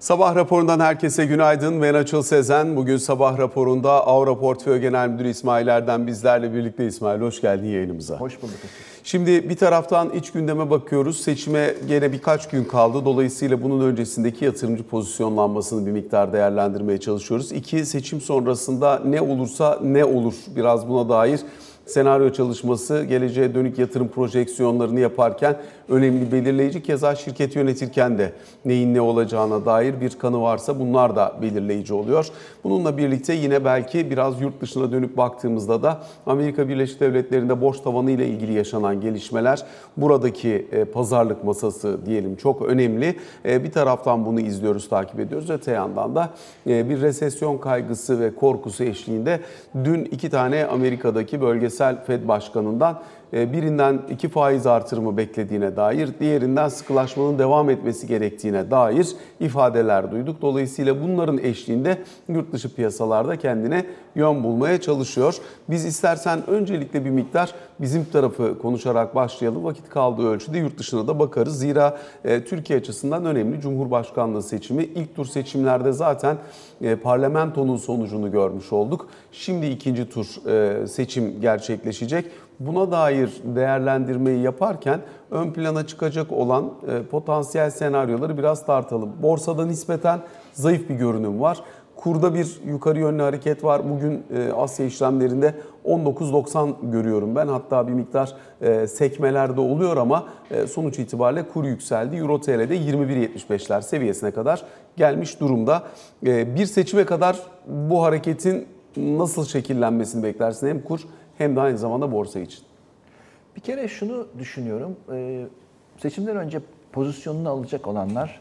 Sabah raporundan herkese günaydın. Ben Açıl Sezen. Bugün sabah raporunda Avra Portföy Genel Müdürü İsmail Erdem bizlerle birlikte. İsmail hoş geldin yayınımıza. Hoş bulduk. Şimdi bir taraftan iç gündeme bakıyoruz. Seçime gene birkaç gün kaldı. Dolayısıyla bunun öncesindeki yatırımcı pozisyonlanmasını bir miktar değerlendirmeye çalışıyoruz. İki, seçim sonrasında ne olursa ne olur biraz buna dair senaryo çalışması, geleceğe dönük yatırım projeksiyonlarını yaparken önemli belirleyici. Keza şirket yönetirken de neyin ne olacağına dair bir kanı varsa bunlar da belirleyici oluyor. Bununla birlikte yine belki biraz yurt dışına dönüp baktığımızda da Amerika Birleşik Devletleri'nde borç tavanı ile ilgili yaşanan gelişmeler buradaki e, pazarlık masası diyelim çok önemli. E, bir taraftan bunu izliyoruz, takip ediyoruz. Öte yandan da e, bir resesyon kaygısı ve korkusu eşliğinde dün iki tane Amerika'daki bölgesel Fed başkanından birinden iki faiz artırımı beklediğine dair, diğerinden sıkılaşmanın devam etmesi gerektiğine dair ifadeler duyduk. Dolayısıyla bunların eşliğinde yurt dışı piyasalarda kendine yön bulmaya çalışıyor. Biz istersen öncelikle bir miktar bizim tarafı konuşarak başlayalım. Vakit kaldığı ölçüde yurt dışına da bakarız. Zira e, Türkiye açısından önemli Cumhurbaşkanlığı seçimi. ilk tur seçimlerde zaten e, parlamentonun sonucunu görmüş olduk. Şimdi ikinci tur seçim gerçekleşecek buna dair değerlendirmeyi yaparken ön plana çıkacak olan e, potansiyel senaryoları biraz tartalım. Borsada nispeten zayıf bir görünüm var. Kurda bir yukarı yönlü hareket var. Bugün e, Asya işlemlerinde 19.90 görüyorum ben. Hatta bir miktar e, sekmelerde oluyor ama sonuç itibariyle kur yükseldi. Euro TL'de 21.75'ler seviyesine kadar gelmiş durumda. Bir seçime kadar bu hareketin nasıl şekillenmesini beklersin hem kur hem de aynı zamanda borsa için. Bir kere şunu düşünüyorum. E, seçimden önce pozisyonunu alacak olanlar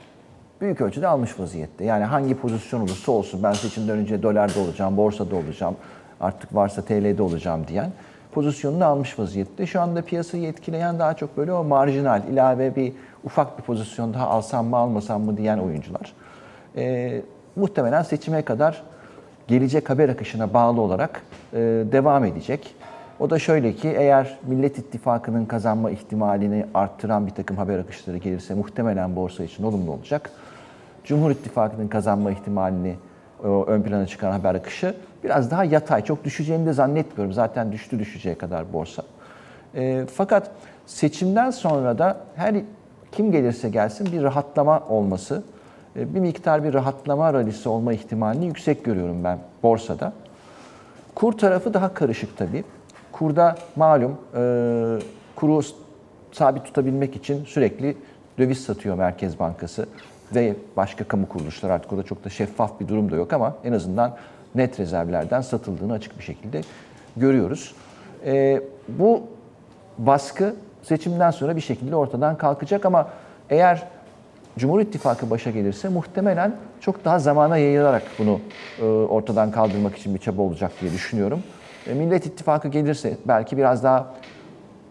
büyük ölçüde almış vaziyette. Yani hangi pozisyon olursa olsun ben seçimden önce dolarda olacağım, borsada olacağım, artık varsa TL'de olacağım diyen pozisyonunu almış vaziyette. Şu anda piyasayı etkileyen daha çok böyle o marjinal, ilave bir ufak bir pozisyon daha alsam mı almasam mı diyen oyuncular. E, muhtemelen seçime kadar gelecek haber akışına bağlı olarak e, devam edecek. O da şöyle ki eğer Millet İttifakı'nın kazanma ihtimalini arttıran bir takım haber akışları gelirse muhtemelen borsa için olumlu olacak. Cumhur İttifakı'nın kazanma ihtimalini ön plana çıkan haber akışı biraz daha yatay. Çok düşeceğini de zannetmiyorum. Zaten düştü düşeceği kadar borsa. E, fakat seçimden sonra da her kim gelirse gelsin bir rahatlama olması, e, bir miktar bir rahatlama ralisi olma ihtimalini yüksek görüyorum ben borsada. Kur tarafı daha karışık tabii. Kurda malum e, kuru sabit tutabilmek için sürekli döviz satıyor Merkez Bankası ve başka kamu kuruluşları artık orada çok da şeffaf bir durum da yok ama en azından net rezervlerden satıldığını açık bir şekilde görüyoruz. E, bu baskı seçimden sonra bir şekilde ortadan kalkacak ama eğer Cumhur İttifakı başa gelirse muhtemelen çok daha zamana yayılarak bunu e, ortadan kaldırmak için bir çaba olacak diye düşünüyorum. E, Millet İttifakı gelirse belki biraz daha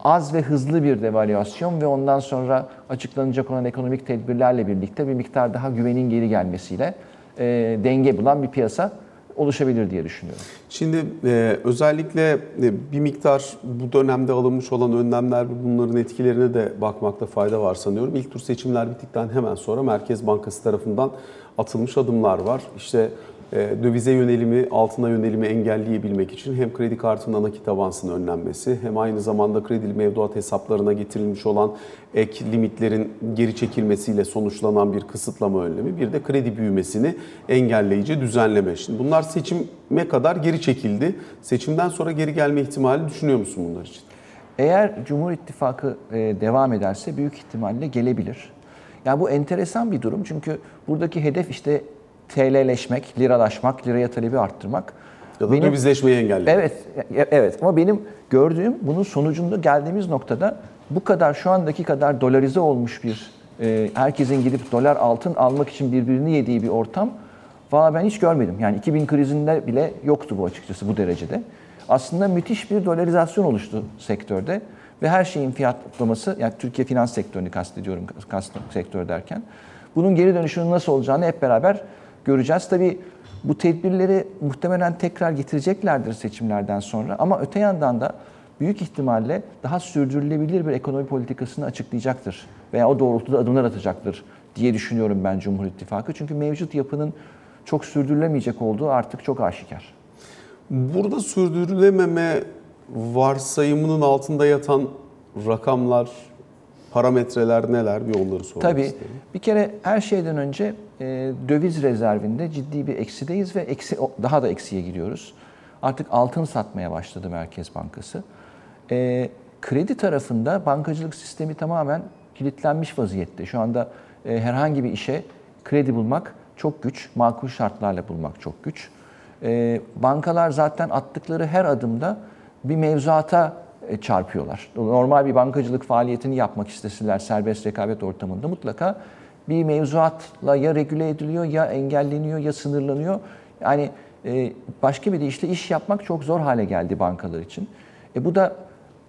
az ve hızlı bir devalüasyon ve ondan sonra açıklanacak olan ekonomik tedbirlerle birlikte bir miktar daha güvenin geri gelmesiyle e, denge bulan bir piyasa oluşabilir diye düşünüyorum. Şimdi e, özellikle e, bir miktar bu dönemde alınmış olan önlemler ve bunların etkilerine de bakmakta fayda var sanıyorum. İlk tur seçimler bittikten hemen sonra Merkez Bankası tarafından atılmış adımlar var. İşte dövize yönelimi, altına yönelimi engelleyebilmek için hem kredi kartının nakit avansının önlenmesi hem aynı zamanda kredi mevduat hesaplarına getirilmiş olan ek limitlerin geri çekilmesiyle sonuçlanan bir kısıtlama önlemi, bir de kredi büyümesini engelleyici düzenleme. Şimdi bunlar seçime kadar geri çekildi. Seçimden sonra geri gelme ihtimali düşünüyor musun bunlar için? Eğer Cumhur İttifakı e, devam ederse büyük ihtimalle gelebilir. Yani bu enteresan bir durum çünkü buradaki hedef işte TL'leşmek, liralaşmak, liraya talebi arttırmak. Ya da benim, dövizleşmeyi engellemek. Evet, evet ama benim gördüğüm bunun sonucunda geldiğimiz noktada bu kadar şu andaki kadar dolarize olmuş bir e, herkesin gidip dolar altın almak için birbirini yediği bir ortam valla ben hiç görmedim. Yani 2000 krizinde bile yoktu bu açıkçası bu derecede. Aslında müthiş bir dolarizasyon oluştu sektörde ve her şeyin fiyatlaması yani Türkiye finans sektörünü kastediyorum kast sektör derken bunun geri dönüşünün nasıl olacağını hep beraber göreceğiz. Tabii bu tedbirleri muhtemelen tekrar getireceklerdir seçimlerden sonra ama öte yandan da büyük ihtimalle daha sürdürülebilir bir ekonomi politikasını açıklayacaktır veya o doğrultuda adımlar atacaktır diye düşünüyorum ben Cumhur İttifakı. Çünkü mevcut yapının çok sürdürülemeyecek olduğu artık çok aşikar. Burada sürdürülememe varsayımının altında yatan rakamlar, parametreler neler bir onları sormak Tabii isterim. bir kere her şeyden önce e, döviz rezervinde ciddi bir eksideyiz ve eksi daha da eksiye giriyoruz. Artık altın satmaya başladı Merkez Bankası. E, kredi tarafında bankacılık sistemi tamamen kilitlenmiş vaziyette. Şu anda e, herhangi bir işe kredi bulmak çok güç, makul şartlarla bulmak çok güç. E, bankalar zaten attıkları her adımda bir mevzuata e, çarpıyorlar. Normal bir bankacılık faaliyetini yapmak isteseler serbest rekabet ortamında mutlaka bir mevzuatla ya regüle ediliyor ya engelleniyor ya sınırlanıyor. Yani e, başka bir deyişle iş yapmak çok zor hale geldi bankalar için. E bu da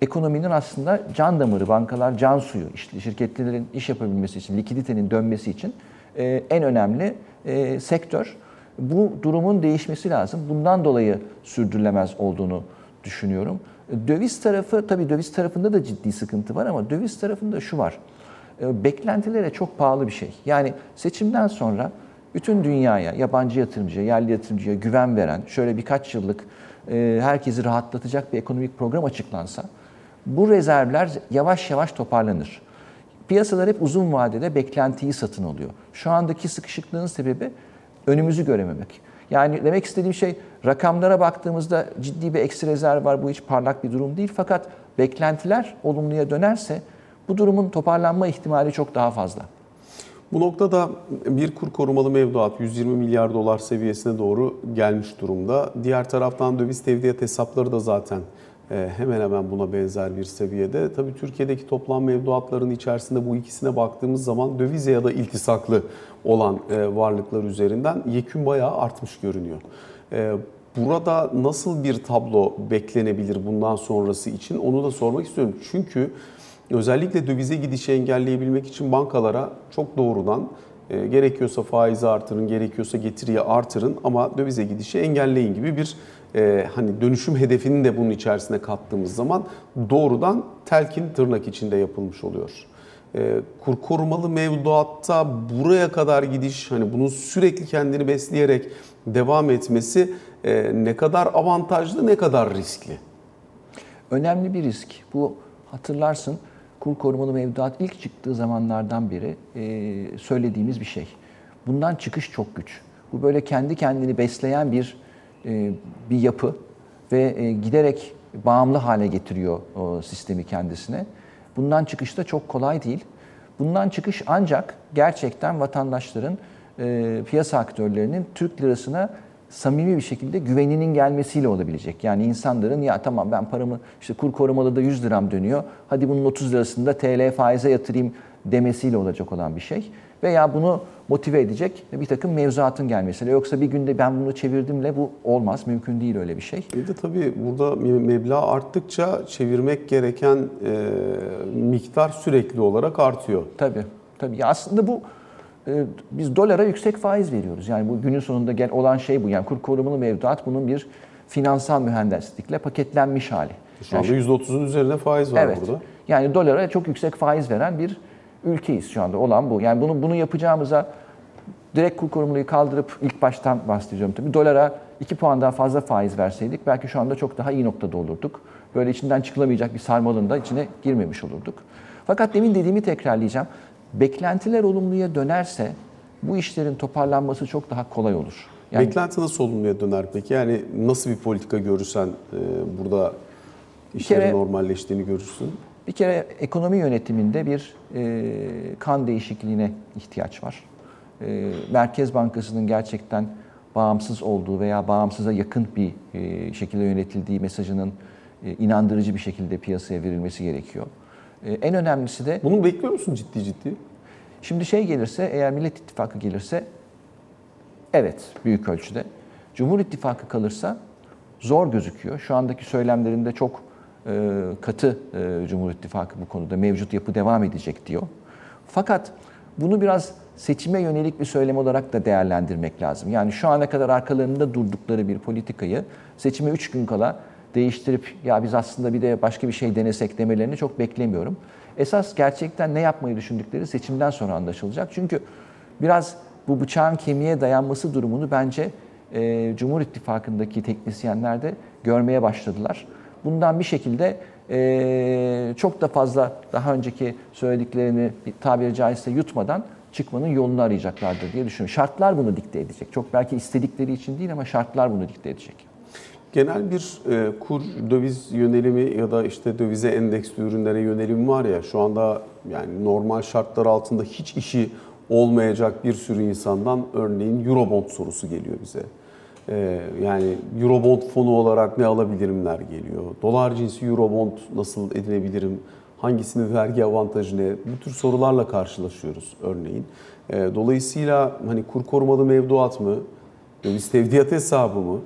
ekonominin aslında can damarı, bankalar can suyu, işte şirketlerin iş yapabilmesi için, likiditenin dönmesi için e, en önemli e, sektör. Bu durumun değişmesi lazım. Bundan dolayı sürdürülemez olduğunu düşünüyorum. Döviz tarafı, tabii döviz tarafında da ciddi sıkıntı var ama döviz tarafında şu var. Beklentilere çok pahalı bir şey. Yani seçimden sonra bütün dünyaya, yabancı yatırımcıya, yerli yatırımcıya güven veren, şöyle birkaç yıllık herkesi rahatlatacak bir ekonomik program açıklansa, bu rezervler yavaş yavaş toparlanır. Piyasalar hep uzun vadede beklentiyi satın alıyor. Şu andaki sıkışıklığın sebebi önümüzü görememek. Yani demek istediğim şey rakamlara baktığımızda ciddi bir eksi rezerv var. Bu hiç parlak bir durum değil. Fakat beklentiler olumluya dönerse bu durumun toparlanma ihtimali çok daha fazla. Bu noktada bir kur korumalı mevduat 120 milyar dolar seviyesine doğru gelmiş durumda. Diğer taraftan döviz tevdiat hesapları da zaten e, hemen hemen buna benzer bir seviyede. Tabii Türkiye'deki toplam mevduatların içerisinde bu ikisine baktığımız zaman dövize ya da iltisaklı olan e, varlıklar üzerinden yekün bayağı artmış görünüyor. E, burada nasıl bir tablo beklenebilir bundan sonrası için onu da sormak istiyorum. Çünkü özellikle dövize gidişi engelleyebilmek için bankalara çok doğrudan gerekiyorsa faizi artırın, gerekiyorsa getiriyi artırın ama dövize gidişi engelleyin gibi bir e, hani dönüşüm hedefini de bunun içerisine kattığımız zaman doğrudan telkin tırnak içinde yapılmış oluyor. E, kur korumalı mevduatta buraya kadar gidiş hani bunun sürekli kendini besleyerek devam etmesi e, ne kadar avantajlı ne kadar riskli? Önemli bir risk. Bu hatırlarsın kur korumalı mevduat ilk çıktığı zamanlardan beri e, söylediğimiz bir şey. Bundan çıkış çok güç. Bu böyle kendi kendini besleyen bir e, bir yapı ve e, giderek bağımlı hale getiriyor o sistemi kendisine. Bundan çıkış da çok kolay değil. Bundan çıkış ancak gerçekten vatandaşların, e, piyasa aktörlerinin Türk lirasına samimi bir şekilde güveninin gelmesiyle olabilecek. Yani insanların ya tamam ben paramı işte kur korumalı da 100 liram dönüyor. Hadi bunun 30 lirasını da TL faize yatırayım demesiyle olacak olan bir şey veya bunu motive edecek bir takım mevzuatın gelmesiyle. Yoksa bir günde ben bunu çevirdimle bu olmaz. Mümkün değil öyle bir şey. Bir de tabii burada meblağ arttıkça çevirmek gereken e, miktar sürekli olarak artıyor. Tabii. Tabii. Ya aslında bu biz dolara yüksek faiz veriyoruz. Yani bu günün sonunda gel olan şey bu. Yani kur korumalı mevduat bunun bir finansal mühendislikle paketlenmiş hali. Şu anda yani, %30'un üzerinde faiz var evet, burada. Yani dolara çok yüksek faiz veren bir ülkeyiz şu anda. Olan bu. Yani bunu bunu yapacağımıza direkt kur korumluyu kaldırıp ilk baştan bahsedeceğim tabii. Dolara 2 puan daha fazla faiz verseydik belki şu anda çok daha iyi noktada olurduk. Böyle içinden çıkılamayacak bir sarmalın da içine girmemiş olurduk. Fakat demin dediğimi tekrarlayacağım. Beklentiler olumluya dönerse bu işlerin toparlanması çok daha kolay olur. Yani, Beklenti nasıl olumluya döner peki? Yani nasıl bir politika görürsen e, burada işlerin kere, normalleştiğini görürsün? Bir kere ekonomi yönetiminde bir e, kan değişikliğine ihtiyaç var. E, Merkez Bankası'nın gerçekten bağımsız olduğu veya bağımsıza yakın bir e, şekilde yönetildiği mesajının e, inandırıcı bir şekilde piyasaya verilmesi gerekiyor. E, en önemlisi de... Bunu bekliyor musun ciddi ciddi? Şimdi şey gelirse, eğer Millet İttifakı gelirse, evet büyük ölçüde. Cumhur İttifakı kalırsa zor gözüküyor. Şu andaki söylemlerinde çok e, katı e, Cumhur İttifakı bu konuda mevcut yapı devam edecek diyor. Fakat bunu biraz seçime yönelik bir söylem olarak da değerlendirmek lazım. Yani şu ana kadar arkalarında durdukları bir politikayı seçime 3 gün kala değiştirip ya biz aslında bir de başka bir şey denesek demelerini çok beklemiyorum. esas gerçekten ne yapmayı düşündükleri seçimden sonra anlaşılacak. Çünkü biraz bu bıçağın kemiğe dayanması durumunu bence e, Cumhur İttifakı'ndaki teknisyenler de görmeye başladılar. Bundan bir şekilde e, çok da fazla daha önceki söylediklerini tabiri caizse yutmadan çıkmanın yolunu arayacaklardır diye düşünüyorum. Şartlar bunu dikte edecek. Çok belki istedikleri için değil ama şartlar bunu dikte edecek. Genel bir e, kur döviz yönelimi ya da işte dövize endeksli ürünlere yönelim var ya şu anda yani normal şartlar altında hiç işi olmayacak bir sürü insandan örneğin Eurobond sorusu geliyor bize. E, yani Eurobond fonu olarak ne alabilirimler geliyor. Dolar cinsi Eurobond nasıl edinebilirim? Hangisinin vergi avantajı ne? Bu tür sorularla karşılaşıyoruz örneğin. E, dolayısıyla hani kur korumalı mevduat mı? Döviz tevdiat hesabı mı?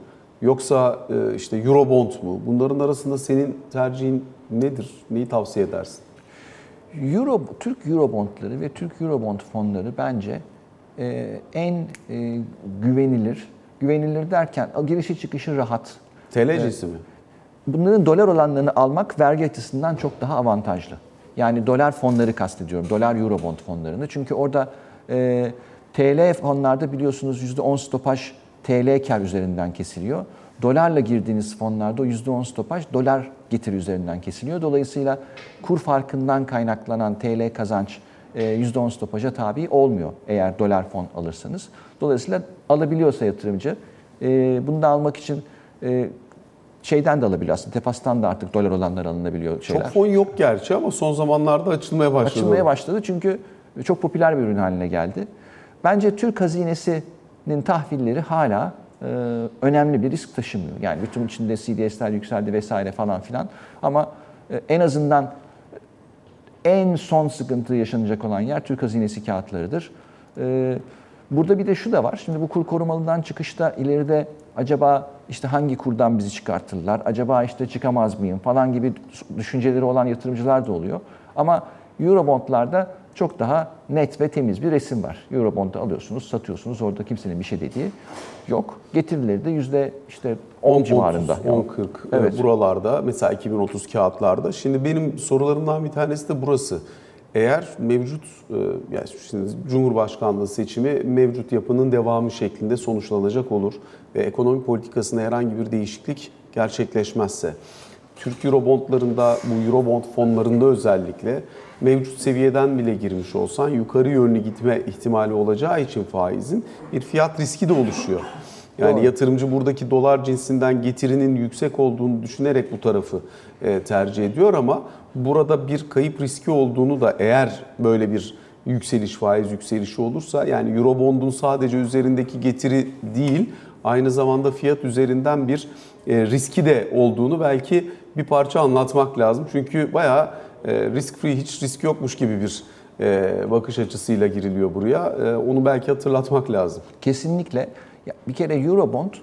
Yoksa e, işte Eurobond mu? Bunların arasında senin tercihin nedir? Neyi tavsiye edersin? Euro, Türk Eurobondları ve Türk Eurobond fonları bence e, en e, güvenilir, güvenilir derken girişi çıkışı rahat. TL cinsi mi? Bunların dolar olanlarını almak vergi açısından çok daha avantajlı. Yani dolar fonları kastediyorum, dolar Eurobond fonlarını. Çünkü orada e, TL fonlarda biliyorsunuz %10 stopaj TL kar üzerinden kesiliyor. Dolarla girdiğiniz fonlarda o %10 stopaj dolar getiri üzerinden kesiliyor. Dolayısıyla kur farkından kaynaklanan TL kazanç %10 stopaja tabi olmuyor eğer dolar fon alırsanız. Dolayısıyla alabiliyorsa yatırımcı bunu da almak için şeyden de alabiliyor aslında. Tefas'tan da artık dolar olanlar alınabiliyor şeyler. Çok fon yok gerçi ama son zamanlarda açılmaya başladı. Açılmaya başladı çünkü çok popüler bir ürün haline geldi. Bence Türk hazinesinin tahvilleri hala e, önemli bir risk taşımıyor. Yani bütün içinde CDS'ler yükseldi vesaire falan filan. Ama e, en azından en son sıkıntı yaşanacak olan yer Türk hazinesi kağıtlarıdır. E, burada bir de şu da var. Şimdi bu kur korumalıdan çıkışta ileride acaba işte hangi kurdan bizi çıkartırlar? Acaba işte çıkamaz mıyım falan gibi düşünceleri olan yatırımcılar da oluyor. Ama Eurobondlarda çok daha net ve temiz bir resim var. Eurobond'u alıyorsunuz, satıyorsunuz. Orada kimsenin bir şey dediği yok. Getirileri de yüzde işte 10, 10 civarında. 10 40 evet. buralarda mesela 2030 kağıtlarda. Şimdi benim sorularımdan bir tanesi de burası. Eğer mevcut yani şimdi Cumhurbaşkanlığı seçimi mevcut yapının devamı şeklinde sonuçlanacak olur ve ekonomi politikasında herhangi bir değişiklik gerçekleşmezse Türk Eurobondlarında bu Eurobond fonlarında özellikle mevcut seviyeden bile girmiş olsan yukarı yönlü gitme ihtimali olacağı için faizin bir fiyat riski de oluşuyor. Yani Doğru. yatırımcı buradaki dolar cinsinden getirinin yüksek olduğunu düşünerek bu tarafı e, tercih ediyor ama burada bir kayıp riski olduğunu da eğer böyle bir yükseliş faiz yükselişi olursa yani Eurobond'un sadece üzerindeki getiri değil aynı zamanda fiyat üzerinden bir e, riski de olduğunu belki bir parça anlatmak lazım. Çünkü bayağı risk free hiç risk yokmuş gibi bir e, bakış açısıyla giriliyor buraya. E, onu belki hatırlatmak lazım. Kesinlikle. Ya bir kere Eurobond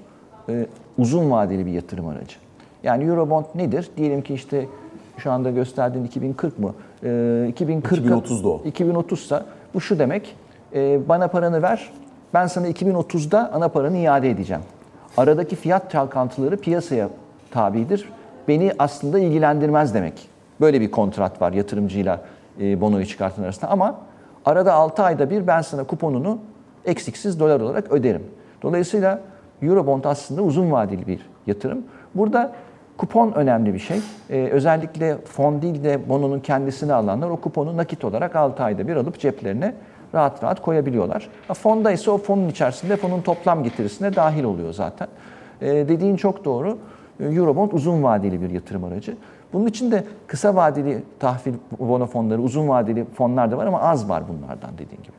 uzun vadeli bir yatırım aracı. Yani Eurobond nedir? Diyelim ki işte şu anda gösterdiğin 2040 mı? 2040 2030'da o. 2030 ise bu şu demek. Bana paranı ver. Ben sana 2030'da ana paranı iade edeceğim. Aradaki fiyat çalkantıları piyasaya tabidir. Beni aslında ilgilendirmez demek. Böyle bir kontrat var yatırımcıyla e, bonoyu çıkartan arasında ama arada 6 ayda bir ben sana kuponunu eksiksiz dolar olarak öderim. Dolayısıyla Eurobond aslında uzun vadeli bir yatırım. Burada kupon önemli bir şey. Ee, özellikle fon değil de bononun kendisini alanlar o kuponu nakit olarak 6 ayda bir alıp ceplerine rahat rahat koyabiliyorlar. Fonda ise o fonun içerisinde fonun toplam getirisine dahil oluyor zaten. Ee, dediğin çok doğru. Eurobond uzun vadeli bir yatırım aracı. Bunun için de kısa vadeli tahvil bono fonları, uzun vadeli fonlar da var ama az var bunlardan dediğin gibi.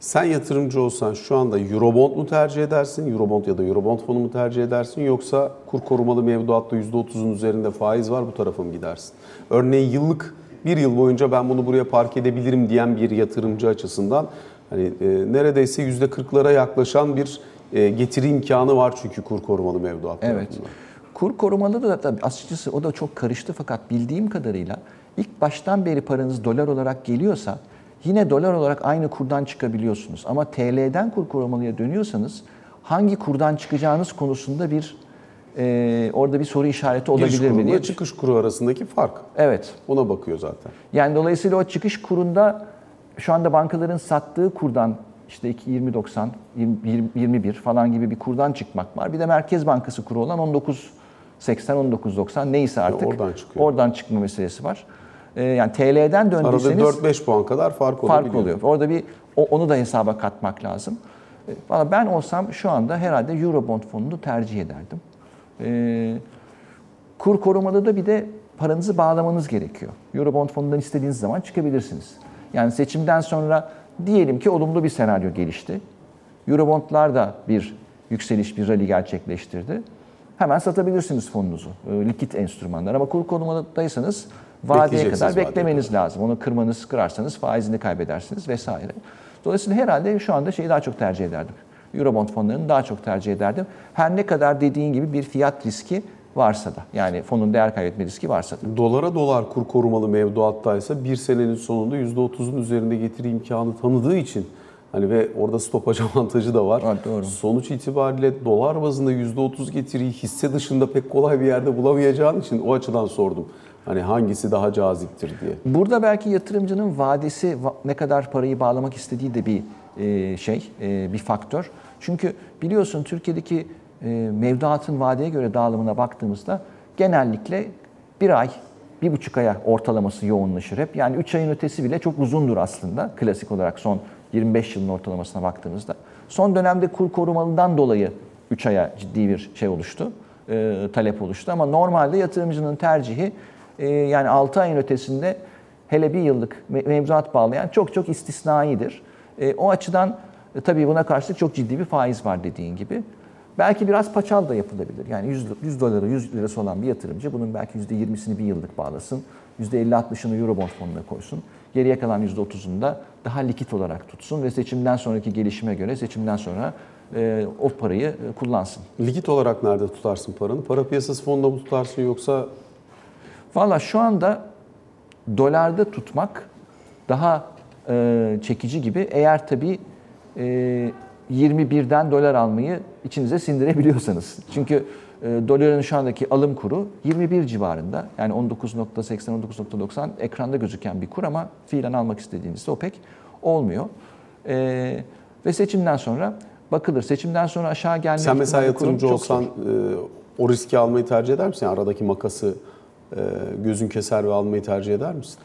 Sen yatırımcı olsan şu anda Eurobond mu tercih edersin? Eurobond ya da Eurobond fonu mu tercih edersin? Yoksa kur korumalı mevduatta %30'un üzerinde faiz var bu tarafa mı gidersin? Örneğin yıllık bir yıl boyunca ben bunu buraya park edebilirim diyen bir yatırımcı açısından hani e, neredeyse %40'lara yaklaşan bir e, getiri imkanı var çünkü kur korumalı mevduat Evet. Tarafından. Kur korumalı da tabii açıkçası o da çok karıştı fakat bildiğim kadarıyla ilk baştan beri paranız dolar olarak geliyorsa yine dolar olarak aynı kurdan çıkabiliyorsunuz. Ama TL'den kur korumalıya dönüyorsanız hangi kurdan çıkacağınız konusunda bir e, orada bir soru işareti Giriş olabilir mi kuruyla diye. çıkış kuru arasındaki fark. Evet. Ona bakıyor zaten. Yani dolayısıyla o çıkış kurunda şu anda bankaların sattığı kurdan işte 2 20.90, 20, 21 falan gibi bir kurdan çıkmak var. Bir de Merkez Bankası kuru olan 19.80, 19.90 neyse artık. oradan çıkıyor. Oradan çıkma meselesi var. Ee, yani TL'den Arada döndüyseniz 4-5 puan kadar fark olabiliyor. fark oluyor. Orada bir onu da hesaba katmak lazım. E, Valla ben olsam şu anda herhalde Eurobond fonunu tercih ederdim. Ee, kur korumalı da bir de paranızı bağlamanız gerekiyor. Eurobond fonundan istediğiniz zaman çıkabilirsiniz. Yani seçimden sonra diyelim ki olumlu bir senaryo gelişti. Eurobondlar da bir yükseliş, bir rally gerçekleştirdi. Hemen satabilirsiniz fonunuzu. E, likit enstrümanlar ama kur korumadaysanız vadeye kadar beklemeniz lazım. Onu kırmanız, kırarsanız faizini kaybedersiniz vesaire. Dolayısıyla herhalde şu anda şeyi daha çok tercih ederdim. Eurobond fonlarını daha çok tercih ederdim. Her ne kadar dediğin gibi bir fiyat riski varsa da. Yani fonun değer kaybetme riski varsa da. Dolara dolar kur korumalı mevduattaysa bir senenin sonunda %30'un üzerinde getiri imkanı tanıdığı için hani ve orada stopaj avantajı da var. Evet, doğru. Sonuç itibariyle dolar bazında %30 getiriyi hisse dışında pek kolay bir yerde bulamayacağın için o açıdan sordum. Hani hangisi daha caziptir diye. Burada belki yatırımcının vadesi va- ne kadar parayı bağlamak istediği de bir e, şey, e, bir faktör. Çünkü biliyorsun Türkiye'deki e, mevduatın vadeye göre dağılımına baktığımızda genellikle bir ay, bir buçuk aya ortalaması yoğunlaşır hep. Yani üç ayın ötesi bile çok uzundur aslında klasik olarak son 25 yılın ortalamasına baktığımızda. Son dönemde kur korumalıdan dolayı 3 aya ciddi bir şey oluştu, e, talep oluştu. Ama normalde yatırımcının tercihi e, yani 6 ayın ötesinde hele bir yıllık me- mevduat bağlayan çok çok istisnaidir. E, o açıdan e, tabii buna karşılık çok ciddi bir faiz var dediğin gibi. Belki biraz paçal da yapılabilir. Yani 100, 100 doları 100 lirası olan bir yatırımcı bunun belki %20'sini bir yıllık bağlasın. %50-60'ını Eurobond fonuna koysun. Geriye kalan %30'unu da daha likit olarak tutsun ve seçimden sonraki gelişime göre seçimden sonra e, o parayı e, kullansın. Likit olarak nerede tutarsın paranı? Para piyasası fonunda mı tutarsın yoksa Valla şu anda dolarda tutmak daha e, çekici gibi. Eğer tabii e, 21'den dolar almayı içinize sindirebiliyorsanız. Çünkü e, doların şu andaki alım kuru 21 civarında. Yani 19.80, 19.90 ekranda gözüken bir kur ama fiilen almak istediğinizde o pek olmuyor. E, ve seçimden sonra bakılır. Seçimden sonra aşağı gelme sen mesela yatırımcı olsan e, o riski almayı tercih eder misin? Yani aradaki makası e, gözün keser ve almayı tercih eder misin?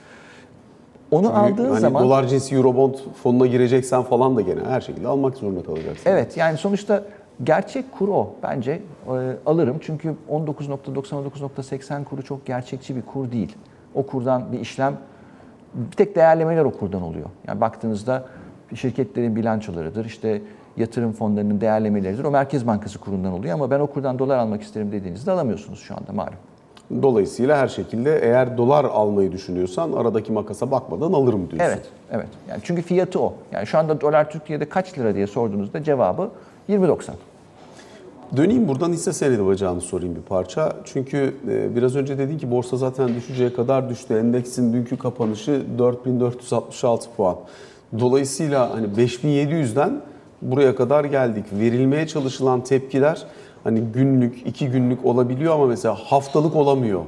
Onu aldığın hani zaman... dolar cinsi Eurobond fonuna gireceksen falan da gene her şekilde almak zorunda kalacaksın. Evet yani sonuçta gerçek kur o bence e, alırım çünkü 19.90-19.80 kuru çok gerçekçi bir kur değil. O kurdan bir işlem bir tek değerlemeler o kurdan oluyor. Yani baktığınızda şirketlerin bilançolarıdır işte yatırım fonlarının değerlemeleridir o Merkez Bankası kurundan oluyor ama ben o kurdan dolar almak isterim dediğinizde alamıyorsunuz şu anda malum. Dolayısıyla her şekilde eğer dolar almayı düşünüyorsan aradaki makasa bakmadan alırım diyorsun. Evet, evet. Yani çünkü fiyatı o. Yani şu anda dolar Türkiye'de kaç lira diye sorduğunuzda cevabı 20.90. Döneyim buradan hisse senedi bacağını sorayım bir parça. Çünkü e, biraz önce dedin ki borsa zaten düşeceğe kadar düştü. Endeksin dünkü kapanışı 4466 puan. Dolayısıyla hani 5700'den buraya kadar geldik. Verilmeye çalışılan tepkiler hani günlük, iki günlük olabiliyor ama mesela haftalık olamıyor.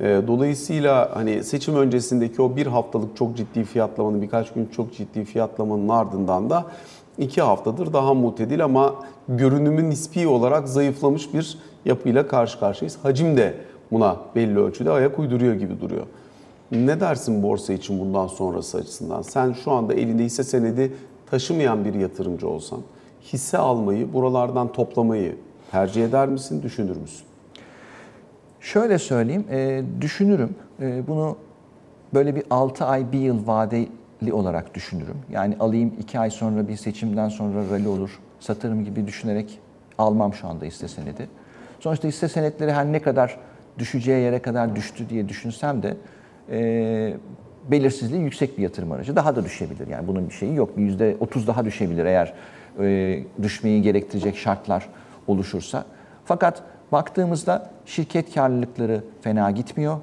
E, Dolayısıyla hani seçim öncesindeki o bir haftalık çok ciddi fiyatlamanın, birkaç gün çok ciddi fiyatlamanın ardından da iki haftadır daha mutedil ama görünümü nispi olarak zayıflamış bir yapıyla karşı karşıyayız. Hacim de buna belli ölçüde ayak uyduruyor gibi duruyor. Ne dersin borsa için bundan sonrası açısından? Sen şu anda elinde hisse senedi taşımayan bir yatırımcı olsan hisse almayı, buralardan toplamayı tercih eder misin, düşünür müsün? Şöyle söyleyeyim, e, düşünürüm. E, bunu böyle bir 6 ay, 1 yıl vadeli olarak düşünürüm. Yani alayım 2 ay sonra bir seçimden sonra rally olur, satarım gibi düşünerek almam şu anda hisse senedi. Sonuçta hisse senetleri her ne kadar düşeceği yere kadar düştü diye düşünsem de e, belirsizliği yüksek bir yatırım aracı. Daha da düşebilir. Yani bunun bir şeyi yok. Bir yüzde 30 daha düşebilir eğer e, düşmeyi gerektirecek şartlar oluşursa. Fakat baktığımızda şirket karlılıkları fena gitmiyor.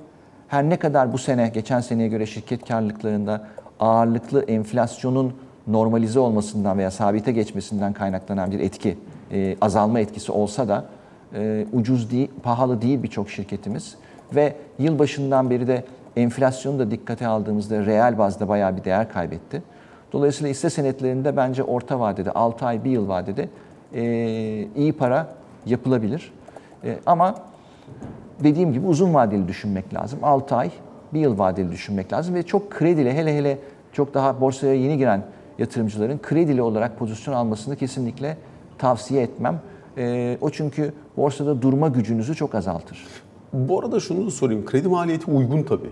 Her ne kadar bu sene, geçen seneye göre şirket karlılıklarında ağırlıklı enflasyonun normalize olmasından veya sabite geçmesinden kaynaklanan bir etki, e, azalma etkisi olsa da E, ucuz değil, pahalı değil birçok şirketimiz. Ve yılbaşından beri de enflasyonu da dikkate aldığımızda reel bazda bayağı bir değer kaybetti. Dolayısıyla hisse senetlerinde bence orta vadede, 6 ay, 1 yıl vadede e, iyi para yapılabilir. E, ama dediğim gibi uzun vadeli düşünmek lazım. 6 ay, 1 yıl vadeli düşünmek lazım ve çok kredili hele hele çok daha borsaya yeni giren yatırımcıların kredili olarak pozisyon almasını kesinlikle tavsiye etmem. E, o çünkü borsada durma gücünüzü çok azaltır. Bu arada şunu da sorayım. Kredi maliyeti uygun tabii.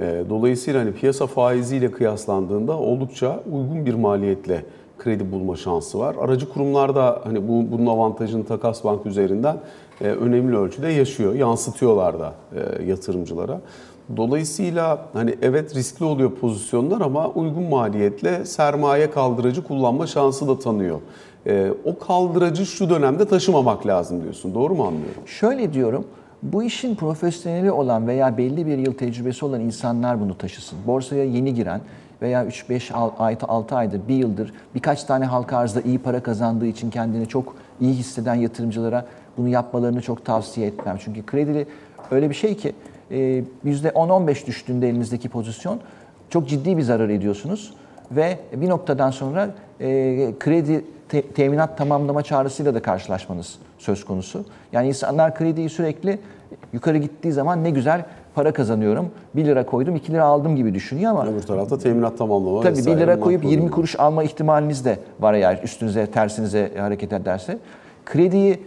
E, dolayısıyla hani piyasa faiziyle kıyaslandığında oldukça uygun bir maliyetle kredi bulma şansı var. Aracı kurumlar da hani bu bunun avantajını Takas Bank üzerinden e, önemli ölçüde yaşıyor, yansıtıyorlar da e, yatırımcılara. Dolayısıyla hani evet riskli oluyor pozisyonlar ama uygun maliyetle sermaye kaldırıcı kullanma şansı da tanıyor. E, o kaldıracı şu dönemde taşımamak lazım diyorsun. Doğru mu anlıyorum? Şöyle diyorum. Bu işin profesyoneli olan veya belli bir yıl tecrübesi olan insanlar bunu taşısın. Borsaya yeni giren veya 3-5 ay, 6 aydır, bir yıldır birkaç tane halka arzda iyi para kazandığı için kendini çok iyi hisseden yatırımcılara bunu yapmalarını çok tavsiye etmem. Çünkü kredili öyle bir şey ki %10-15 düştüğünde elinizdeki pozisyon çok ciddi bir zarar ediyorsunuz ve bir noktadan sonra e, kredi te, teminat tamamlama çağrısıyla da karşılaşmanız söz konusu. Yani insanlar krediyi sürekli yukarı gittiği zaman ne güzel para kazanıyorum. 1 lira koydum 2 lira aldım gibi düşünüyor ama... Öbür tarafta teminat tamamlama Tabii 1 lira koyup 20 kuruş alma ihtimaliniz de var eğer üstünüze tersinize hareket ederse. Krediyi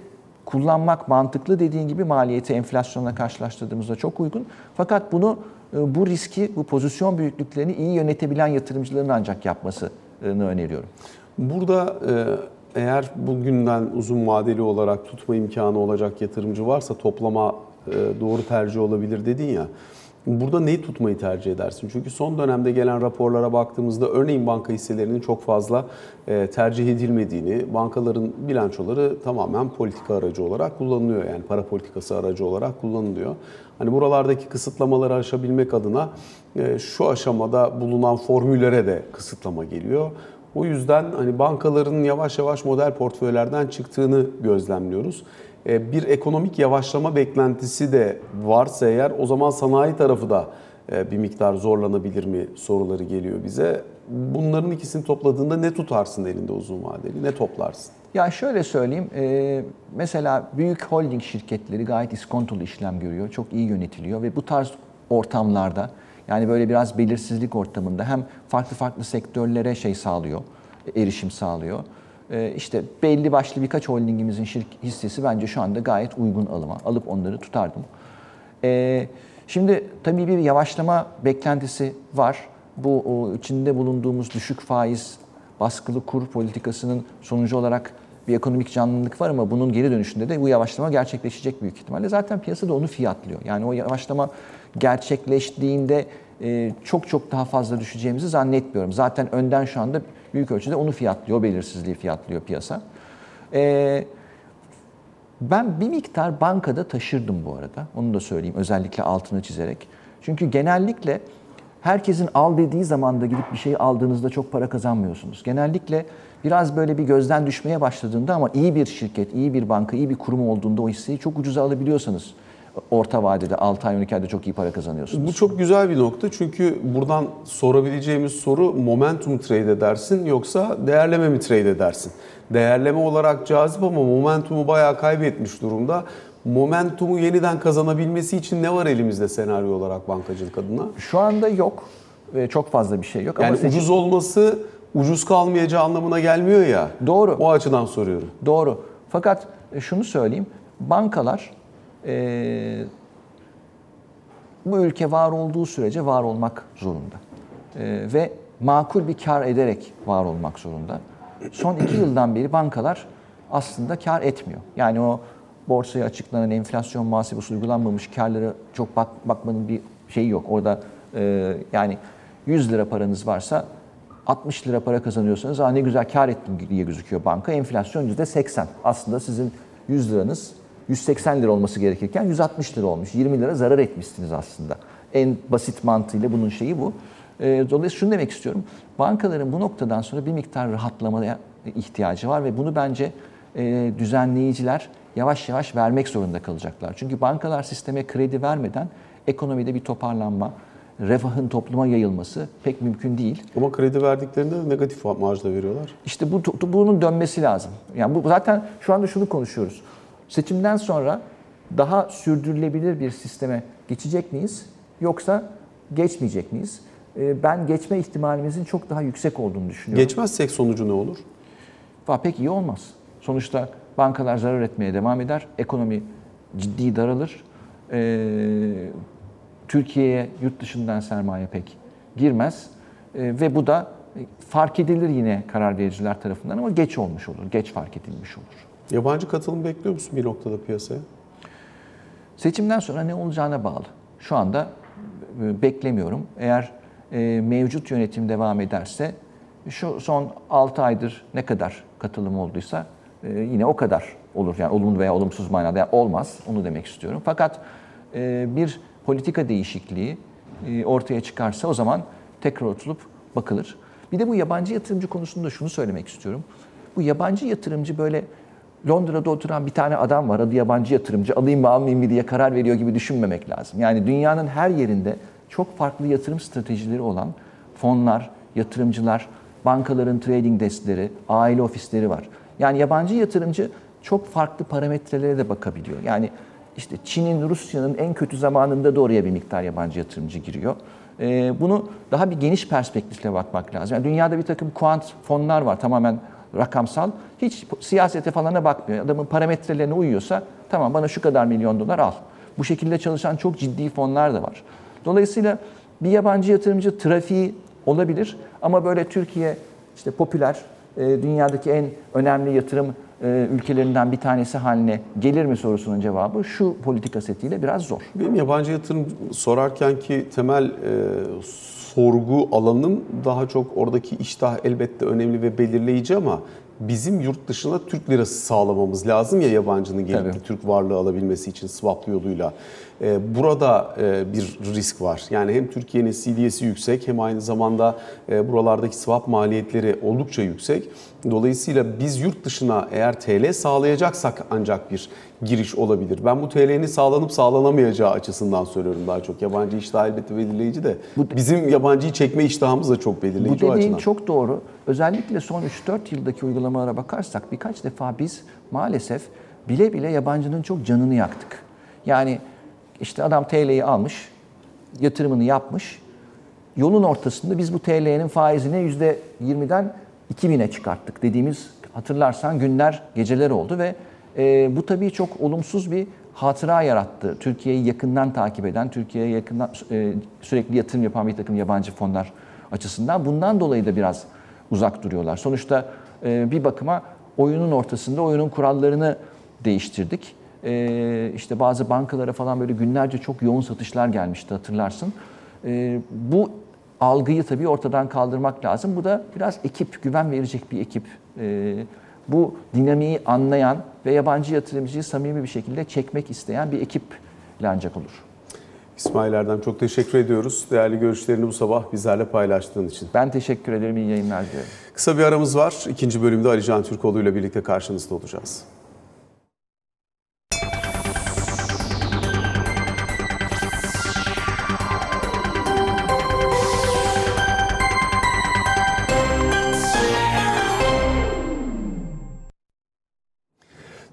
kullanmak mantıklı dediğin gibi maliyeti enflasyonla karşılaştırdığımızda çok uygun. Fakat bunu e, bu riski, bu pozisyon büyüklüklerini iyi yönetebilen yatırımcıların ancak yapmasını öneriyorum. Burada e, eğer bugünden uzun vadeli olarak tutma imkanı olacak yatırımcı varsa toplama e, doğru tercih olabilir dedin ya. Burada neyi tutmayı tercih edersin? Çünkü son dönemde gelen raporlara baktığımızda örneğin banka hisselerinin çok fazla e, tercih edilmediğini, bankaların bilançoları tamamen politika aracı olarak kullanılıyor. Yani para politikası aracı olarak kullanılıyor. Hani buralardaki kısıtlamaları aşabilmek adına şu aşamada bulunan formüllere de kısıtlama geliyor. O yüzden hani bankaların yavaş yavaş model portföylerden çıktığını gözlemliyoruz. E, bir ekonomik yavaşlama beklentisi de varsa eğer o zaman sanayi tarafı da e, bir miktar zorlanabilir mi soruları geliyor bize. Bunların ikisini topladığında ne tutarsın elinde uzun vadeli, ne toplarsın? Ya şöyle söyleyeyim, e, mesela büyük holding şirketleri gayet iskontolu işlem görüyor, çok iyi yönetiliyor ve bu tarz ortamlarda yani böyle biraz belirsizlik ortamında hem farklı farklı sektörlere şey sağlıyor, erişim sağlıyor. Ee, işte belli başlı birkaç holdingimizin şirk hissesi bence şu anda gayet uygun alıma. Alıp onları tutardım. Ee, şimdi tabii bir yavaşlama beklentisi var. Bu içinde bulunduğumuz düşük faiz, baskılı kur politikasının sonucu olarak bir ekonomik canlılık var ama bunun geri dönüşünde de bu yavaşlama gerçekleşecek büyük ihtimalle. Zaten piyasa da onu fiyatlıyor. Yani o yavaşlama gerçekleştiğinde e, çok çok daha fazla düşeceğimizi zannetmiyorum. Zaten önden şu anda büyük ölçüde onu fiyatlıyor, belirsizliği fiyatlıyor piyasa. E, ben bir miktar bankada taşırdım bu arada. Onu da söyleyeyim özellikle altını çizerek. Çünkü genellikle herkesin al dediği zamanda gidip bir şey aldığınızda çok para kazanmıyorsunuz. Genellikle biraz böyle bir gözden düşmeye başladığında ama iyi bir şirket, iyi bir banka, iyi bir kurum olduğunda o hisseyi çok ucuza alabiliyorsanız orta vadede 6 ay 12 ayda çok iyi para kazanıyorsunuz. Bu çok güzel bir nokta çünkü buradan sorabileceğimiz soru momentum trade edersin yoksa değerleme mi trade edersin? Değerleme olarak cazip ama momentumu bayağı kaybetmiş durumda. Momentumu yeniden kazanabilmesi için ne var elimizde senaryo olarak bankacılık adına? Şu anda yok. ve Çok fazla bir şey yok. Yani ama ucuz olması ucuz kalmayacağı anlamına gelmiyor ya. Doğru. O açıdan soruyorum. Doğru. Fakat şunu söyleyeyim. Bankalar e, bu ülke var olduğu sürece var olmak zorunda. E, ve makul bir kar ederek var olmak zorunda. Son iki yıldan beri bankalar aslında kar etmiyor. Yani o borsaya açıklanan enflasyon muhasebesi uygulanmamış karları çok bak, bakmanın bir şeyi yok. Orada e, yani 100 lira paranız varsa 60 lira para kazanıyorsanız ne güzel kar ettim diye gözüküyor banka. Enflasyon %80. Aslında sizin 100 liranız 180 lira olması gerekirken 160 lira olmuş. 20 lira zarar etmişsiniz aslında. En basit mantığıyla bunun şeyi bu. E, dolayısıyla şunu demek istiyorum. Bankaların bu noktadan sonra bir miktar rahatlamaya ihtiyacı var ve bunu bence e, düzenleyiciler yavaş yavaş vermek zorunda kalacaklar. Çünkü bankalar sisteme kredi vermeden ekonomide bir toparlanma, refahın topluma yayılması pek mümkün değil. Ama kredi verdiklerinde de negatif marjda veriyorlar. İşte bu bunun dönmesi lazım. Yani bu zaten şu anda şunu konuşuyoruz. Seçimden sonra daha sürdürülebilir bir sisteme geçecek miyiz yoksa geçmeyecek miyiz? Ee, ben geçme ihtimalimizin çok daha yüksek olduğunu düşünüyorum. Geçmezsek sonucu ne olur? Va pek iyi olmaz. Sonuçta bankalar zarar etmeye devam eder, ekonomi ciddi daralır. Ee, Türkiye'ye yurt dışından sermaye pek girmez ee, ve bu da fark edilir yine karar vericiler tarafından ama geç olmuş olur, geç fark edilmiş olur. Yabancı katılım bekliyor musun bir noktada piyasaya? Seçimden sonra ne olacağına bağlı. Şu anda e, beklemiyorum. Eğer e, mevcut yönetim devam ederse şu son 6 aydır ne kadar katılım olduysa e, yine o kadar olur. Yani olumlu veya olumsuz manada yani olmaz. Onu demek istiyorum. Fakat bir politika değişikliği ortaya çıkarsa o zaman tekrar oturup bakılır. Bir de bu yabancı yatırımcı konusunda şunu söylemek istiyorum. Bu yabancı yatırımcı böyle Londra'da oturan bir tane adam var adı yabancı yatırımcı alayım mı almayayım mı diye karar veriyor gibi düşünmemek lazım. Yani dünyanın her yerinde çok farklı yatırım stratejileri olan fonlar, yatırımcılar, bankaların trading deskleri, aile ofisleri var. Yani yabancı yatırımcı çok farklı parametrelere de bakabiliyor. Yani işte Çin'in, Rusya'nın en kötü zamanında da oraya bir miktar yabancı yatırımcı giriyor. Bunu daha bir geniş perspektifle bakmak lazım. Yani dünyada bir takım kuant fonlar var tamamen rakamsal. Hiç siyasete falana bakmıyor. Adamın parametrelerine uyuyorsa tamam bana şu kadar milyon dolar al. Bu şekilde çalışan çok ciddi fonlar da var. Dolayısıyla bir yabancı yatırımcı trafiği olabilir ama böyle Türkiye işte popüler, e, dünyadaki en önemli yatırım ülkelerinden bir tanesi haline gelir mi sorusunun cevabı şu politika setiyle biraz zor. Benim yabancı yatırım sorarken ki temel e, sorgu alanım daha çok oradaki iştah elbette önemli ve belirleyici ama bizim yurt dışına Türk lirası sağlamamız lazım ya yabancının gelip Tabii. Türk varlığı alabilmesi için swap yoluyla. Ee, burada e, bir risk var. Yani hem Türkiye'nin CDS'i yüksek hem aynı zamanda e, buralardaki swap maliyetleri oldukça yüksek. Dolayısıyla biz yurt dışına eğer TL sağlayacaksak ancak bir giriş olabilir. Ben bu TL'nin sağlanıp sağlanamayacağı açısından söylüyorum daha çok. Yabancı iştah elbette belirleyici de bu, bizim yabancıyı çekme iştahımız da çok belirleyici Bu dediğin çok doğru. Özellikle son 3-4 yıldaki uygulamalara bakarsak birkaç defa biz maalesef bile bile yabancının çok canını yaktık. Yani işte adam TL'yi almış, yatırımını yapmış. Yolun ortasında biz bu TL'nin faizini %20'den 2000'e çıkarttık dediğimiz hatırlarsan günler, geceler oldu ve e, bu tabii çok olumsuz bir hatıra yarattı. Türkiye'yi yakından takip eden, Türkiye'ye yakından e, sürekli yatırım yapan bir takım yabancı fonlar açısından. Bundan dolayı da biraz uzak duruyorlar. Sonuçta e, bir bakıma oyunun ortasında oyunun kurallarını değiştirdik. E, işte bazı bankalara falan böyle günlerce çok yoğun satışlar gelmişti hatırlarsın. E, bu algıyı tabii ortadan kaldırmak lazım. Bu da biraz ekip, güven verecek bir ekip. E, bu dinamiği anlayan ve yabancı yatırımcıyı samimi bir şekilde çekmek isteyen bir ekip ancak olur. İsmail Erdem çok teşekkür ediyoruz. Değerli görüşlerini bu sabah bizlerle paylaştığın için. Ben teşekkür ederim. İyi yayınlar diliyorum. Kısa bir aramız var. İkinci bölümde Ali Can Türkoğlu ile birlikte karşınızda olacağız.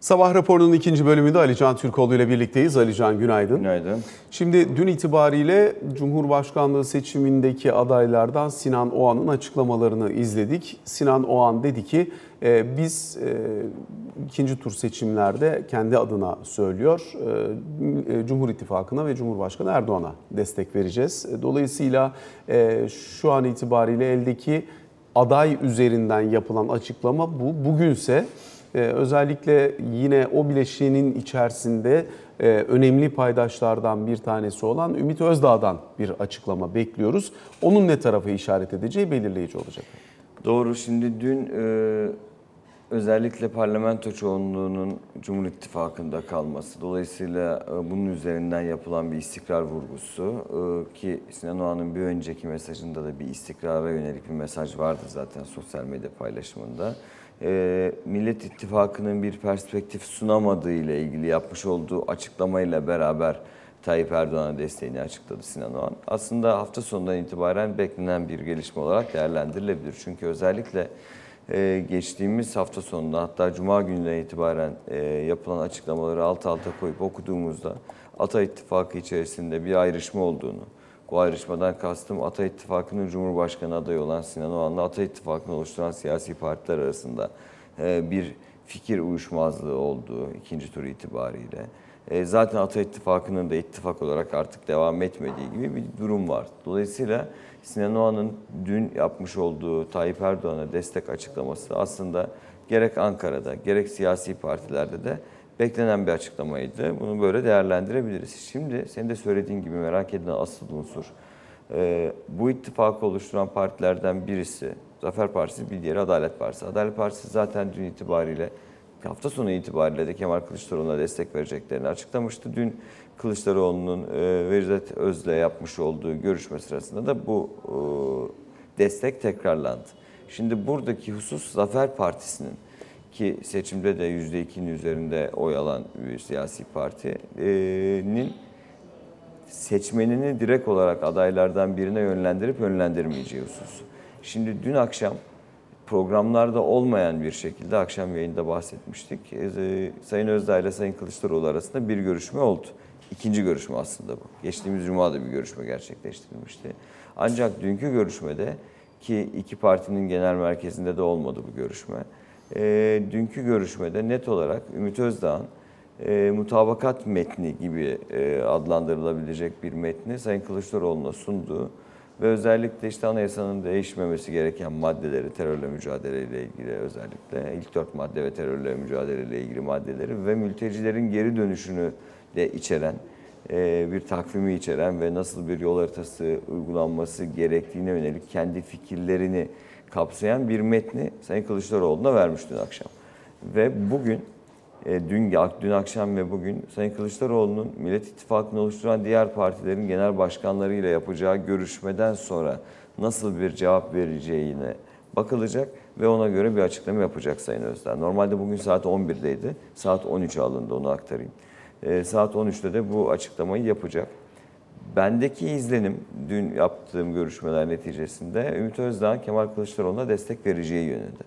Sabah raporunun ikinci bölümünde Ali Can Türkoğlu ile birlikteyiz. Ali Can günaydın. Günaydın. Şimdi dün itibariyle Cumhurbaşkanlığı seçimindeki adaylardan Sinan Oğan'ın açıklamalarını izledik. Sinan Oğan dedi ki e, biz e, ikinci tur seçimlerde kendi adına söylüyor e, e Cumhur İttifakı'na ve Cumhurbaşkanı Erdoğan'a destek vereceğiz. Dolayısıyla e, şu an itibariyle eldeki aday üzerinden yapılan açıklama bu. Bugünse ee, özellikle yine o bileşiğinin içerisinde e, önemli paydaşlardan bir tanesi olan Ümit Özdağ'dan bir açıklama bekliyoruz. Onun ne tarafa işaret edeceği belirleyici olacak. Doğru. Şimdi dün e, özellikle parlamento çoğunluğunun Cumhur İttifakı'nda kalması, dolayısıyla e, bunun üzerinden yapılan bir istikrar vurgusu ki Sinan Oğan'ın bir önceki mesajında da bir istikrara yönelik bir mesaj vardı zaten sosyal medya paylaşımında. E, Millet İttifakı'nın bir perspektif sunamadığı ile ilgili yapmış olduğu açıklamayla beraber Tayyip Erdoğan'a desteğini açıkladı Sinan Oğan. Aslında hafta sonundan itibaren beklenen bir gelişme olarak değerlendirilebilir. Çünkü özellikle e, geçtiğimiz hafta sonunda hatta Cuma gününe itibaren e, yapılan açıklamaları alt alta koyup okuduğumuzda Ata İttifakı içerisinde bir ayrışma olduğunu, bu ayrışmadan kastım Ata İttifakı'nın Cumhurbaşkanı adayı olan Sinan Oğan'la Ata İttifakı'nı oluşturan siyasi partiler arasında e, bir fikir uyuşmazlığı olduğu ikinci tur itibariyle. E, Zaten Ata İttifakı'nın da ittifak olarak artık devam etmediği gibi bir durum var. Dolayısıyla Sinan Oğan'ın dün yapmış olduğu Tayyip Erdoğan'a destek açıklaması aslında gerek Ankara'da gerek siyasi partilerde de beklenen bir açıklamaydı. Bunu böyle değerlendirebiliriz. Şimdi senin de söylediğin gibi merak edilen asıl unsur e, bu ittifakı oluşturan partilerden birisi Zafer Partisi, bir diğeri Adalet Partisi. Adalet Partisi zaten dün itibariyle hafta sonu itibariyle de Kemal Kılıçdaroğlu'na destek vereceklerini açıklamıştı. Dün Kılıçdaroğlu'nun e, Öz'le yapmış olduğu görüşme sırasında da bu e, destek tekrarlandı. Şimdi buradaki husus Zafer Partisi'nin ki seçimde de %2'nin üzerinde oy alan bir siyasi partinin seçmenini direkt olarak adaylardan birine yönlendirip yönlendirmeyeceği husus. Şimdi dün akşam programlarda olmayan bir şekilde akşam yayında bahsetmiştik. Ee, Sayın Özdağ ile Sayın Kılıçdaroğlu arasında bir görüşme oldu. İkinci görüşme aslında bu. Geçtiğimiz cuma da bir görüşme gerçekleştirilmişti. Ancak dünkü görüşmede ki iki partinin genel merkezinde de olmadı bu görüşme. Ee, dünkü görüşmede net olarak Ümit Özdağ'ın e, mutabakat metni gibi e, adlandırılabilecek bir metni Sayın Kılıçdaroğlu'na sunduğu ve özellikle işte anayasanın değişmemesi gereken maddeleri terörle mücadeleyle ilgili özellikle ilk dört madde ve terörle mücadeleyle ilgili maddeleri ve mültecilerin geri dönüşünü de içeren e, bir takvimi içeren ve nasıl bir yol haritası uygulanması gerektiğine yönelik kendi fikirlerini kapsayan bir metni Sayın Kılıçdaroğlu'na vermiş dün akşam. Ve bugün e, dün, dün akşam ve bugün Sayın Kılıçdaroğlu'nun Millet İttifakı'nı oluşturan diğer partilerin genel başkanlarıyla yapacağı görüşmeden sonra nasıl bir cevap vereceğine bakılacak ve ona göre bir açıklama yapacak Sayın Özdağ. Normalde bugün saat 11'deydi. Saat 13'e alındı onu aktarayım. E, saat 13'te de bu açıklamayı yapacak. Bendeki izlenim dün yaptığım görüşmeler neticesinde Ümit Özdağ Kemal Kılıçdaroğlu'na destek vereceği yönünde.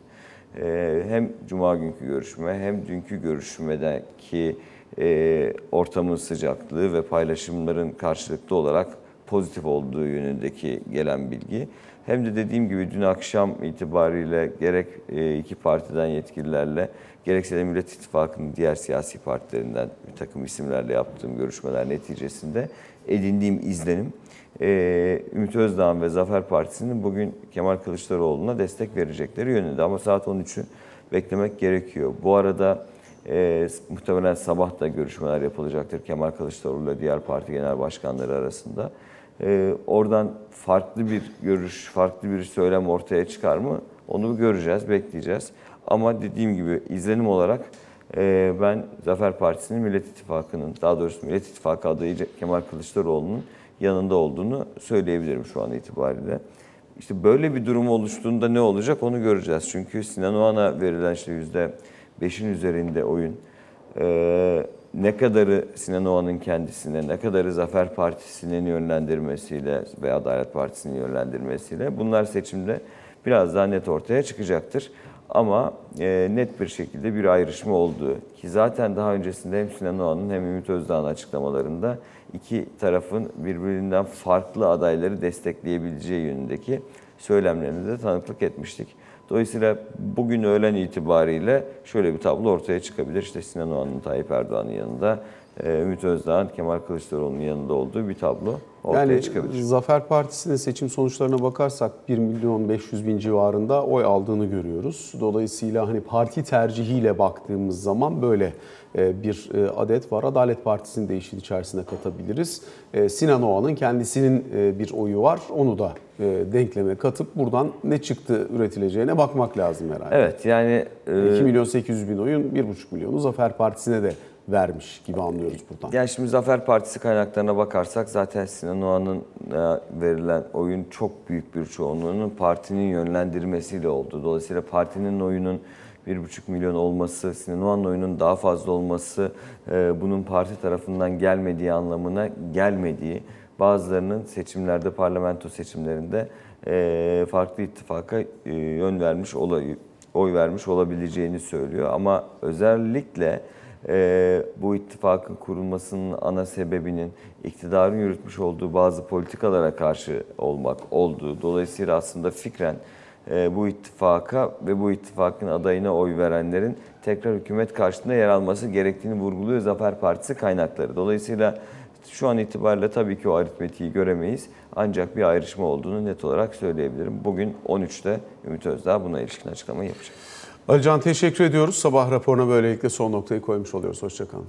Ee, hem cuma günkü görüşme hem dünkü görüşmedeki e, ortamın sıcaklığı ve paylaşımların karşılıklı olarak pozitif olduğu yönündeki gelen bilgi. Hem de dediğim gibi dün akşam itibariyle gerek e, iki partiden yetkililerle gerekse de Millet İttifakı'nın diğer siyasi partilerinden bir takım isimlerle yaptığım görüşmeler neticesinde edindiğim izlenim ee, Ümit Özdağ ve Zafer Partisi'nin bugün Kemal Kılıçdaroğlu'na destek verecekleri yönünde. Ama saat 13'ü beklemek gerekiyor. Bu arada e, muhtemelen sabah da görüşmeler yapılacaktır Kemal Kılıçdaroğlu ile diğer parti genel başkanları arasında. E, oradan farklı bir görüş, farklı bir söylem ortaya çıkar mı? Onu göreceğiz, bekleyeceğiz. Ama dediğim gibi izlenim olarak ben Zafer Partisi'nin Millet İttifakı'nın, daha doğrusu Millet İttifakı adayı Kemal Kılıçdaroğlu'nun yanında olduğunu söyleyebilirim şu an itibariyle. İşte böyle bir durum oluştuğunda ne olacak onu göreceğiz. Çünkü Sinan Oğan'a verilen işte yüzde beşin üzerinde oyun ee, ne kadarı Sinan Oğan'ın kendisine, ne kadarı Zafer Partisi'nin yönlendirmesiyle ve Adalet Partisi'nin yönlendirmesiyle bunlar seçimde biraz daha net ortaya çıkacaktır. Ama e, net bir şekilde bir ayrışma olduğu ki zaten daha öncesinde hem Sinan Oğan'ın hem Ümit Özdağ'ın açıklamalarında iki tarafın birbirinden farklı adayları destekleyebileceği yönündeki söylemlerini de tanıklık etmiştik. Dolayısıyla bugün öğlen itibariyle şöyle bir tablo ortaya çıkabilir. İşte Sinan Oğan'ın Tayyip Erdoğan'ın yanında, Ümit Özdağ'ın Kemal Kılıçdaroğlu'nun yanında olduğu bir tablo ortaya yani, çıkabilir. Zafer Partisi'nin seçim sonuçlarına bakarsak 1 milyon 500 bin civarında oy aldığını görüyoruz. Dolayısıyla hani parti tercihiyle baktığımız zaman böyle e, bir e, adet var. Adalet Partisi'ni de işin içerisine katabiliriz. E, Sinan Oğan'ın kendisinin bir oyu var. Onu da denkleme katıp buradan ne çıktı üretileceğine bakmak lazım herhalde. Evet yani... 2 milyon 800 bin oyun 1,5 milyonu Zafer Partisi'ne de vermiş gibi anlıyoruz buradan. Yani şimdi Zafer Partisi kaynaklarına bakarsak zaten Sinan Oğan'ın verilen oyun çok büyük bir çoğunluğunun partinin yönlendirmesiyle oldu. Dolayısıyla partinin oyunun 1,5 milyon olması, Sinan Oğan'ın oyunun daha fazla olması e, bunun parti tarafından gelmediği anlamına gelmediği, bazılarının seçimlerde, parlamento seçimlerinde e, farklı ittifaka e, yön vermiş, oy vermiş olabileceğini söylüyor. Ama özellikle e, bu ittifakın kurulmasının ana sebebinin iktidarın yürütmüş olduğu bazı politikalara karşı olmak olduğu. Dolayısıyla aslında fikren e, bu ittifaka ve bu ittifakın adayına oy verenlerin tekrar hükümet karşısında yer alması gerektiğini vurguluyor Zafer Partisi kaynakları. Dolayısıyla şu an itibariyle tabii ki o aritmetiği göremeyiz. Ancak bir ayrışma olduğunu net olarak söyleyebilirim. Bugün 13'te Ümit Özdağ buna ilişkin açıklamayı yapacak. Alican teşekkür ediyoruz. Sabah raporuna böylelikle son noktayı koymuş oluyoruz. Hoşçakalın.